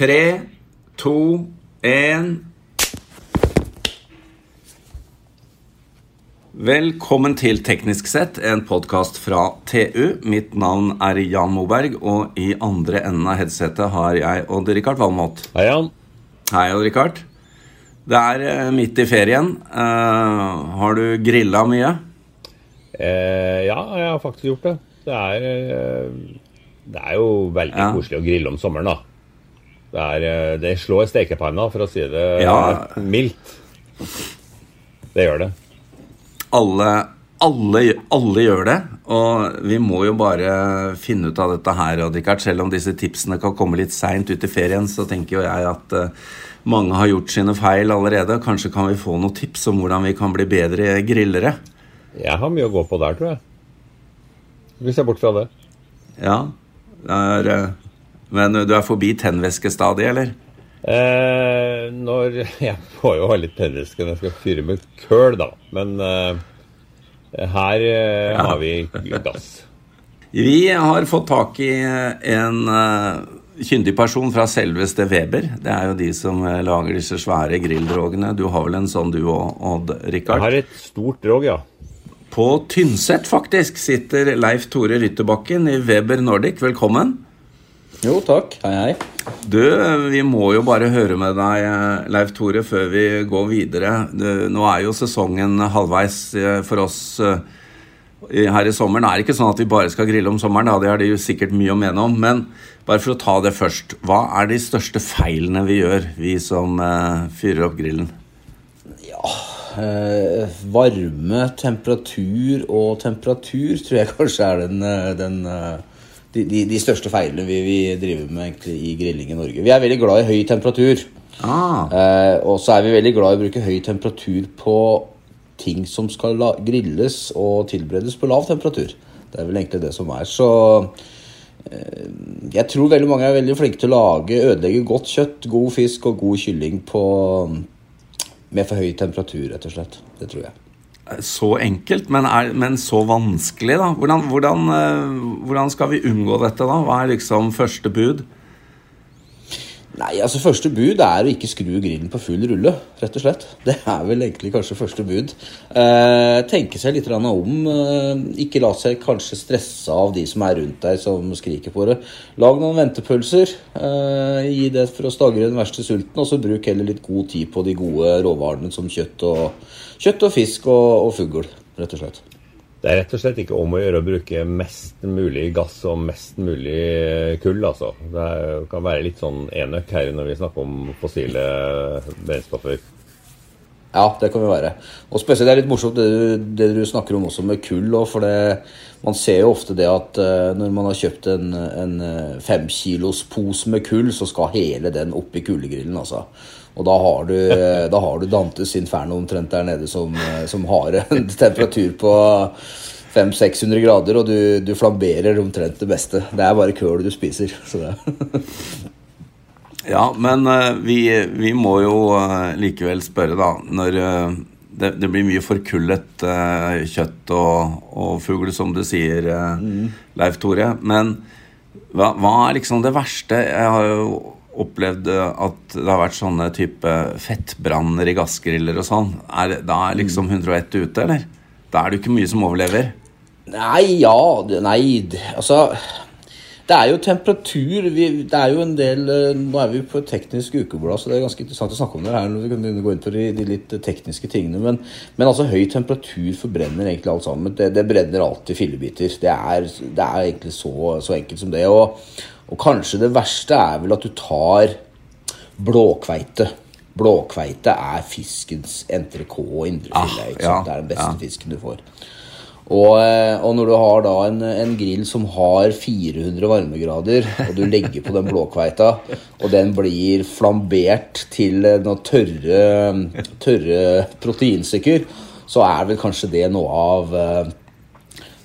Tre, to, én Velkommen til Teknisk sett, en podkast fra TU. Mitt navn er Jan Moberg, og i andre enden av headsetet har jeg Odd-Rikard Valmot. Hei, Jan. Hei, Odd-Rikard. Det er eh, midt i ferien. Uh, har du grilla mye? Eh, ja, jeg har faktisk gjort det. Det er, eh, det er jo veldig Ja. koselig å grille om sommeren, da. Det, er, eh, det slår stekepanna, for å si det Ja. mildt. Det gjør det. Alle, alle, alle gjør det, og vi må jo bare finne ut av dette her. Richard, selv om disse tipsene kan komme litt seint ut i ferien, så tenker jo jeg at eh, mange har gjort sine feil allerede. Kanskje kan vi få noen tips om hvordan vi kan bli bedre grillere? Jeg har mye å gå på der, tror jeg. Vi ser bort fra det. Ja, det er, eh, Men du er forbi tennvæskestadiet, eller? Eh, når Jeg må jo ha litt tennvæske når jeg skal fyre med køl, da. Men eh, her eh, Ja. har vi gass. Vi har fått tak i en uh, kyndig person fra selveste Weber. Det er jo de som eh, lager disse svære grilldrogene. Du har vel en sånn du òg, Odd Jeg Rikard? har et stort drog, ja. På Tynset, faktisk, sitter Leif Tore Rytterbakken i Weber Nordic. Velkommen. Jo, takk. Hei, hei. Du, vi må jo bare høre med deg, eh, Leif Tore, før vi går videre. Nå er jo sesongen halvveis eh, for oss eh, her i sommeren. Det er ikke sånn at vi bare skal grille om sommeren, da. det har de jo sikkert mye å mene om. Men bare for å ta det først. Hva er de største feilene vi gjør, vi som fyrer opp grillen? Ja varme, temperatur og temperatur tror jeg kanskje er den, den de, de, de største feilene vi, vi driver med egentlig i grilling i Norge. Vi er veldig glad i høy temperatur. Ah, Eh, og så er vi veldig glad i å bruke høy temperatur på ting som skal la grilles og tilberedes på lav temperatur. Det er vel egentlig det som er. Så eh, jeg tror veldig mange er veldig flinke til å lage, ødelegge godt kjøtt, god fisk og god kylling på, med for høy temperatur, rett og slett. Det tror jeg. Så enkelt, men, er, men så vanskelig, da. Hvordan, hvordan, eh, hvordan skal vi unngå dette, da? Hva er liksom første bud? Nei, altså Første bud er å ikke skru grillen på full rulle, rett og slett. Det er vel egentlig kanskje første bud. Eh, tenke seg litt om. Eh, ikke la seg kanskje stresse av de som er rundt deg, som skriker på det. Lag noen ventepølser. Eh, gi det for å stagre den verste sulten, og så bruk heller litt god tid på de gode råvarene som kjøtt og, kjøtt og fisk og, og fugl, rett og slett. Det er rett og slett ikke om å gjøre å bruke mest mulig gass og mest mulig kull, altså. Det kan være litt sånn enøk her når vi snakker om fossile brennstoffer. Ja, det kan vi være. Og spesielt det er litt morsomt det du, det du snakker om også med kull. For det, man ser jo ofte det at eh, når man har kjøpt en, en eh, femkilos pose med kull, så skal hele den opp i kullegrillen. altså. Og da har du, da har du Dantes Inferno omtrent der nede som, eh, som har en temperatur på 500-600 grader, og du, du flamberer omtrent det beste. Det er bare køl du spiser. så det... Ja, men eh, vi, vi må jo eh, likevel spørre, da. Når eh, det, det blir mye forkullet kjøtt og, og fugl, som du sier, mm. Leif Tore. Men hva, hva er liksom det verste? Jeg har jo opplevd at det har vært sånne type fettbranner i gassgriller og sånn. Er, da er liksom 101 ute, eller? Da er det jo ikke mye som overlever. Nei, ja Nei, altså Det er jo temperatur. Vi, det er jo en del eh, Nå er vi på teknisk ukeblad, så det er ganske interessant å snakke om det her når vi kan begynne å gå inn på de, de litt tekniske tingene. Men, men altså, høy temperatur forbrenner egentlig alt sammen. Det, det brenner alltid fillebiter. Det er, det er egentlig så, så enkelt som det. Og, og kanskje det verste er vel at du tar blåkveite. Blåkveite er fiskens entrecôte og indrefilet. Ah, ja, det er den beste ja. fisken du får. Og, eh, og når du har da en, en grill som har 400 varmegrader, og du legger på den blåkveita, og den blir flambert til eh, noen tørre, tørre proteinstykker, så er vel kanskje det noe av eh,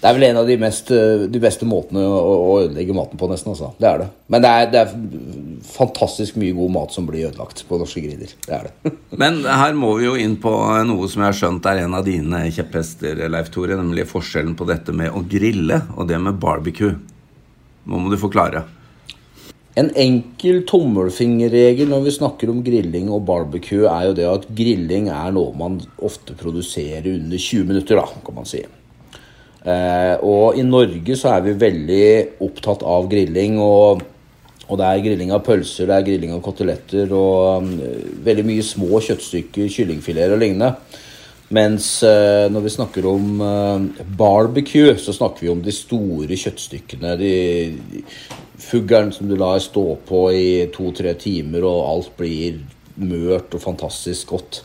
Det er vel en av de, mest, de beste måtene å, å ødelegge maten på, nesten. altså. Det er det. Men det er, det er fantastisk mye god mat som blir ødelagt på norske griller. Det er det. Men her må vi jo inn på noe som jeg har skjønt er en av dine kjepphester, Leif Tore, nemlig forskjellen på dette med å grille og det med barbecue. Nå må du forklare. En enkel tommelfingerregel når vi snakker om grilling og barbecue, er jo det at grilling er noe man ofte produserer under 20 minutter, da, kan man si. Eh, og i Norge så er vi veldig opptatt av grilling. og og det er grilling av pølser, det er grilling av koteletter og um, veldig mye små kjøttstykker, kyllingfileter og lignende. Mens uh, når vi snakker om uh, barbecue, så snakker vi om de store kjøttstykkene. De, de Fuglen som du lar stå på i to-tre timer, og alt blir mørt og fantastisk godt.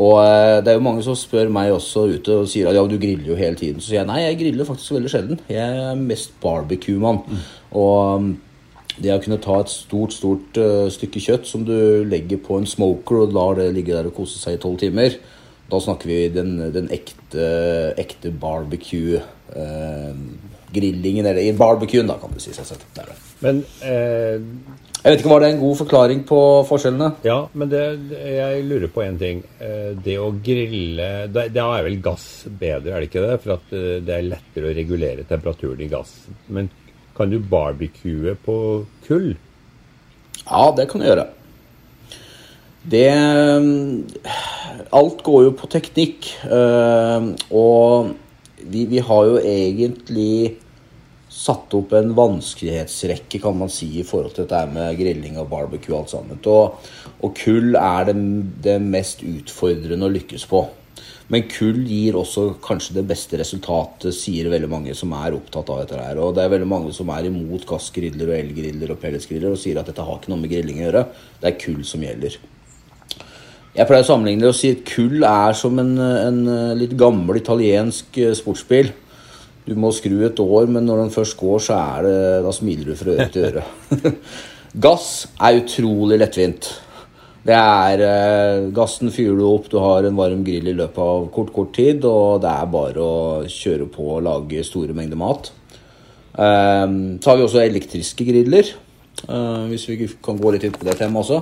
Og uh, det er jo mange som spør meg også ute og sier at ja, du griller jo hele tiden. Så sier jeg nei, jeg griller faktisk veldig sjelden. Jeg er mest barbecue-mann. Mm. Og um, det å kunne ta et stort stort uh, stykke kjøtt som du legger på en smoker og lar det ligge der og kose seg i tolv timer, da snakker vi den, den ekte, ekte barbecue. Uh, grillingen, eller barbecuen, da, kan du si. seg sett. Det det. Men eh, Jeg vet ikke, Var det en god forklaring på forskjellene? Ja, men det, jeg lurer på én ting. Eh, det å grille Da er vel gass bedre, er det ikke det? For at det er lettere å regulere temperaturen i gass. Men kan du barbecue på kull? Ja, det kan du gjøre. Det Alt går jo på teknikk. Eh, og vi, vi, har jo egentlig satt opp en vanskelighetsrekke, kan man si, i forhold til dette med grilling og barbecue og alt sammen. Og, og kull er det, det mest utfordrende å lykkes på. Men kull gir også kanskje det beste resultatet, sier veldig mange som er opptatt av dette her. Og det er veldig mange som er imot gassgriller og elgriller og pelletsgriller og sier at dette har ikke noe med grilling å gjøre. Det er kull som gjelder. Jeg pleier å sammenligne det og si at kull er som en, en litt gammel italiensk eh, sportsbil. Du må skru et år, men når den først går, så er det, da smiler du fra øre til øre. Gass er utrolig lettvint. Det er eh, Gassen fyrer du opp, du har en varm grill i løpet av kort, kort tid, og det er bare å kjøre på og lage store mengder mat. Eh, så har vi også elektriske griller, eh, hvis vi kan gå litt inn på det temaet også.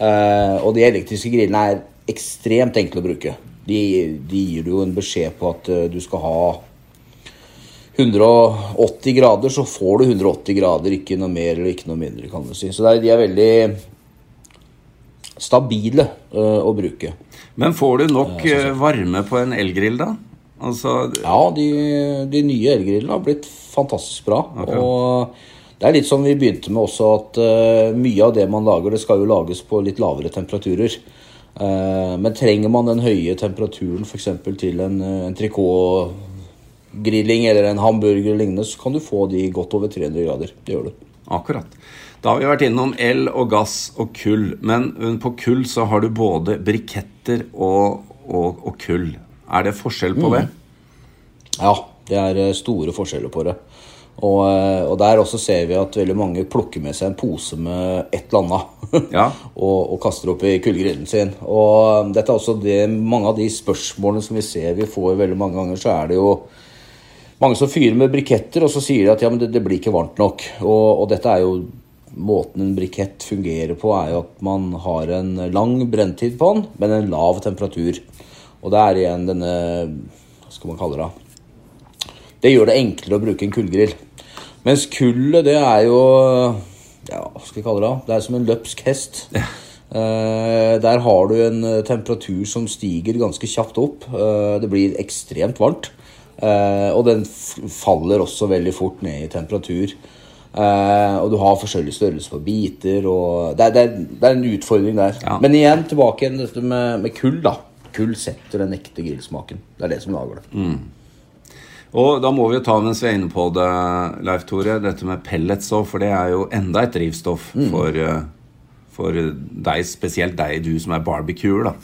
Eh, og de elektriske grillene er ekstremt enkle å bruke. De, de gir jo en beskjed på at uh, du skal ha 180 grader, så får du 180 grader, ikke noe mer eller ikke noe mindre, kan du si. Så de er veldig stabile uh, å bruke. Men får du nok uh, varme på en elgrill, da? Altså... Ja, de, de nye elgrillene har blitt fantastisk bra. Okay. Og det er litt som vi begynte med også, at uh, mye av det man lager, det skal jo lages på litt lavere temperaturer. men trenger man den høye temperaturen f.eks. til en, en trikotgrilling eller en hamburger eller lignende, så kan du få de godt over 300 grader. Det gjør du. Akkurat. Da har vi vært innom el og gass og kull. Men på kull så har du både briketter og, og, og kull. Er det forskjell på mm. det? Ja, det er eh, store forskjeller på det. Og, eh, og, der også ser vi at veldig mange plukker med seg en pose med et eller annet. Ja. og, og, kaster opp i kullgrillen sin. Og dette er også det, mange av de spørsmålene som vi ser vi får veldig mange ganger, så er det jo mange som fyrer med briketter, og så sier de at ja, men det, det blir ikke varmt nok. Og, og dette er jo måten en brikett fungerer på, er jo at man har en lang brenntid på den, men en lav temperatur. Og det er igjen denne Hva skal man kalle det? Det gjør det enklere å bruke en kullgrill. Mens kullet, det er jo Ja, hva skal vi kalle det? Det er som en løpsk hest. Ja. Uh, der har du en temperatur som stiger ganske kjapt opp. Uh, det blir ekstremt varmt. Og den faller også veldig fort ned i temperatur. Uh, og du har forskjellig størrelse på biter. og Det, det, det er en utfordring der. Ja. Men igjen tilbake igjen dette med, med, kull. da Kull setter den ekte grillsmaken. Det er det som lager det. Mm. Og da må vi jo ta mens vi er inne på det, Leif Tore, dette med pellets òg. For det er jo enda et drivstoff mm. for, uh, for deg, spesielt deg, du som er barbecuer. da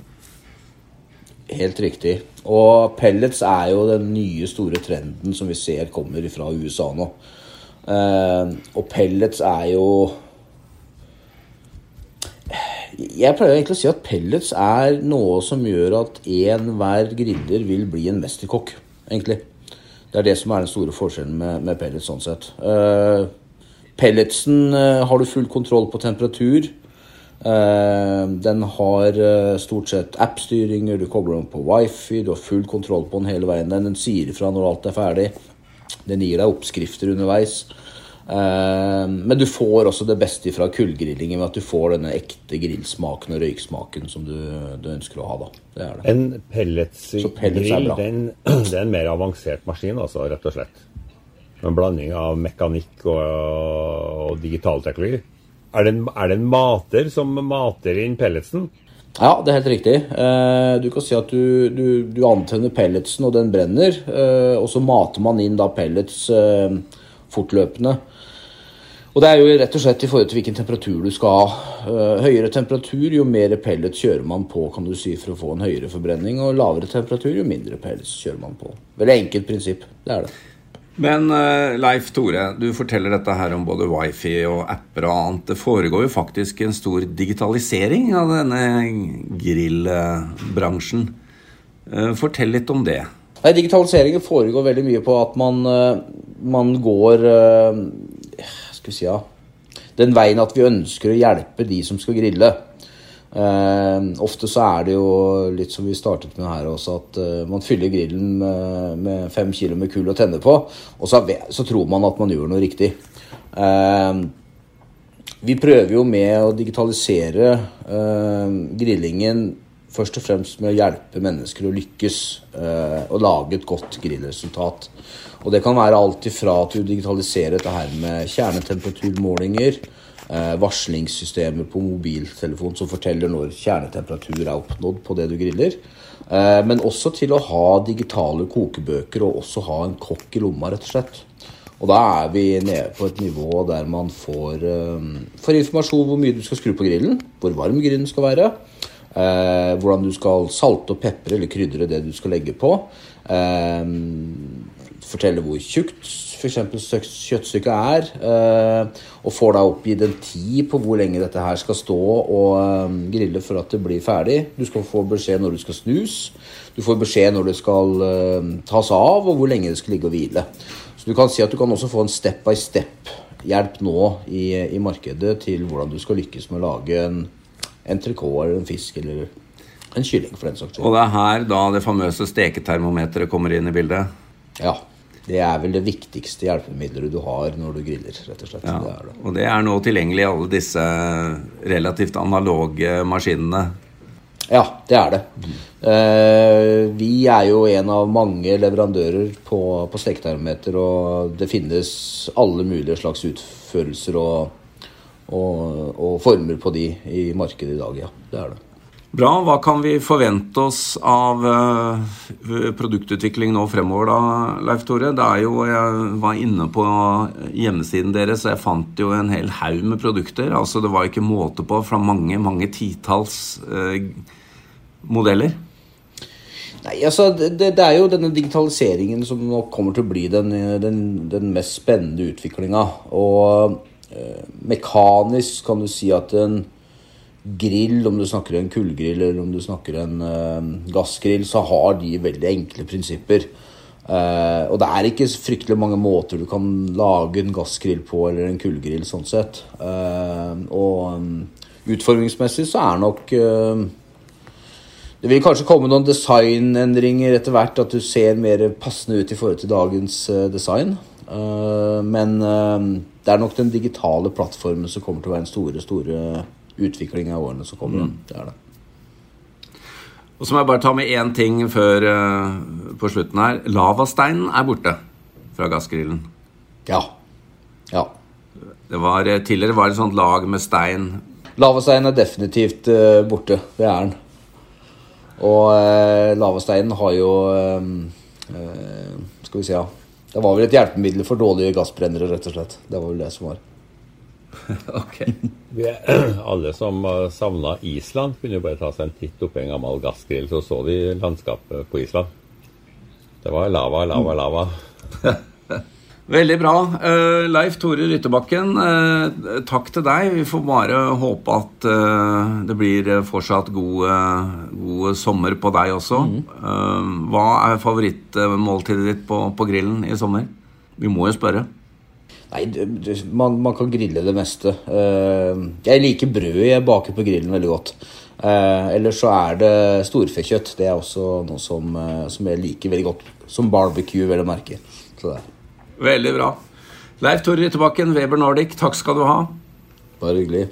Helt riktig. Og pellets er jo den nye store trenden som vi ser kommer fra USA nå. Uh, og pellets er jo Jeg pleier egentlig å si at pellets er noe som gjør at enhver griller vil bli en mesterkokk, egentlig. Det er det som er den store forskjellen med, med pellets, sånn sett. Uh, pelletsen uh, har du full kontroll på temperatur. den har stort sett app-styringer, du kobler den på wifi, du har full kontroll på den hele veien. Den sier ifra når alt er ferdig. Den gir deg oppskrifter underveis. Eh, men du får også det beste fra kullgrillingen ved at du får denne ekte grillsmaken og røyksmaken som du, du ønsker å ha. da. Det er det. En pelletsgrill, pellets den, det er en mer avansert maskin, altså, rett og slett. En blanding av mekanikk og, og digital teknologi. Er det, en, er det en mater som mater inn pelletsen? Ja, det er helt riktig. Eh, Du kan si at du, du, du antenner pelletsen, og den brenner. eh, Og så mater man inn da pellets eh, fortløpende. Og det er jo rett og slett i forhold til hvilken temperatur du skal ha. Høyere temperatur, jo mer pellets kjører man på kan du si, for å få en høyere forbrenning. Og lavere temperatur, jo mindre pellets kjører man på. Veldig enkelt prinsipp. Det er det. Men eh, Leif Tore, du forteller dette her om både wifi og apper og annet. Det foregår jo faktisk en stor digitalisering av denne grillbransjen. Eh, Fortell litt om det. Nei, Digitaliseringen foregår veldig mye på at man, eh, man går Skal vi si ja, den veien at vi ønsker å hjelpe de som skal grille. Eh, ofte så er det jo litt som vi startet med her også, at eh, man fyller grillen med, med fem kilo med kull å tenne på, og så, så tror man at man gjør noe riktig. Eh, vi prøver jo med å digitalisere grillingen først og fremst med å hjelpe mennesker å lykkes og lage et godt grillresultat. Og det kan være alt ifra at du digitaliserer dette her med kjernetemperaturmålinger, varslingssystemer på mobiltelefon som forteller når kjernetemperatur er oppnådd på det du griller, eh, men også til å ha digitale kokebøker og også ha en kokk i lomma, rett og slett. Og da er vi nede på et nivå der man får, eh, får informasjon hvor mye du skal skru på grillen, hvor varm grillen skal være, eh, hvordan du skal salte og pepre eller krydre det du skal legge på, eh, fortelle hvor tjukt f.eks. kjøttstykket er, eh, og får da oppgitt en tid på hvor lenge dette her skal stå og eh, grille for at det blir ferdig. Du skal få beskjed når du skal snus, du får beskjed når det skal eh, tas av, og hvor lenge det skal ligge og hvile. Så du kan si at du kan også få en step by step-hjelp nå i, i markedet til hvordan du skal lykkes med å lage en entrecôte eller en fisk eller en kylling, for den saks skyld. Og det er her da det famøse steketermometeret kommer inn i bildet. Ja. Det er vel det viktigste hjelpemiddelet du har når du griller, rett og slett. Ja. Det det. Og det er nå tilgjengelig i alle disse relativt analoge maskinene. Ja, det er det. Eh, vi er jo en av mange leverandører på, på steketermometer, og det finnes alle mulige slags utførelser og, og, og former på de i markedet i dag, ja. Det er det. Bra. Hva kan vi forvente oss av eh, produktutvikling nå fremover, da, Leif Tore? Det er jo, Jeg var inne på hjemmesiden deres, og jeg fant jo en hel haug med produkter. Altså, Det var ikke måte på fra mange, mange titalls eh, modeller. Nei, altså, det, det er jo denne digitaliseringen som nå kommer til å bli den, den, den mest spennende utviklinga. Og eh, mekanisk kan du si at en grill, om du snakker en kullgrill eller om du snakker en uh, gassgrill, så har de veldig enkle prinsipper. Uh, og det er ikke fryktelig mange måter du kan lage en gassgrill på eller en kullgrill sånn sett. Uh, og um, utformingsmessig så er nok det vil kanskje komme noen designendringer etter hvert, at du ser mer passende ut i forhold til dagens design. Men det er nok den digitale plattformen som kommer til å være en store, store utvikling av årene som kommer. Det er det. Og så må jeg bare ta med én ting før uh, på slutten her. Lavasteinen er borte fra gassgrillen. Ja. Ja. Det var, eh, tidligere var det et sånt lag med stein. Lavasteinen er definitivt uh, borte. Det er den. Og uh, lavasteinen har jo Skal vi si, ja. Det var vel et hjelpemiddel for dårlige gassbrennere, rett og slett. Det var vel det som var. ok. Vi er, alle som savna Island, kunne jo bare ta seg en titt oppi en gammel gassgrill, så så de landskapet på Island. Det var lava, lava, lava. Veldig bra. Uh, Leif Tore Ryttebakken, uh, takk til deg. Vi får bare håpe at uh, det blir fortsatt god, eh, god sommer på deg også. Eh, hva er favorittmåltidet ditt på, på grillen i sommer? Vi må jo spørre. Nei, man, man kan grille det meste. Eh, jeg liker brød jeg baker på grillen veldig godt. Uh, ellers så er det storfekjøtt. Det er også noe som, eh, som jeg liker veldig godt. Som barbecue, vel å merke. Veldig bra. Leif Tore Ryttebakken, Weber Nordic, takk skal du ha. Bare hyggelig.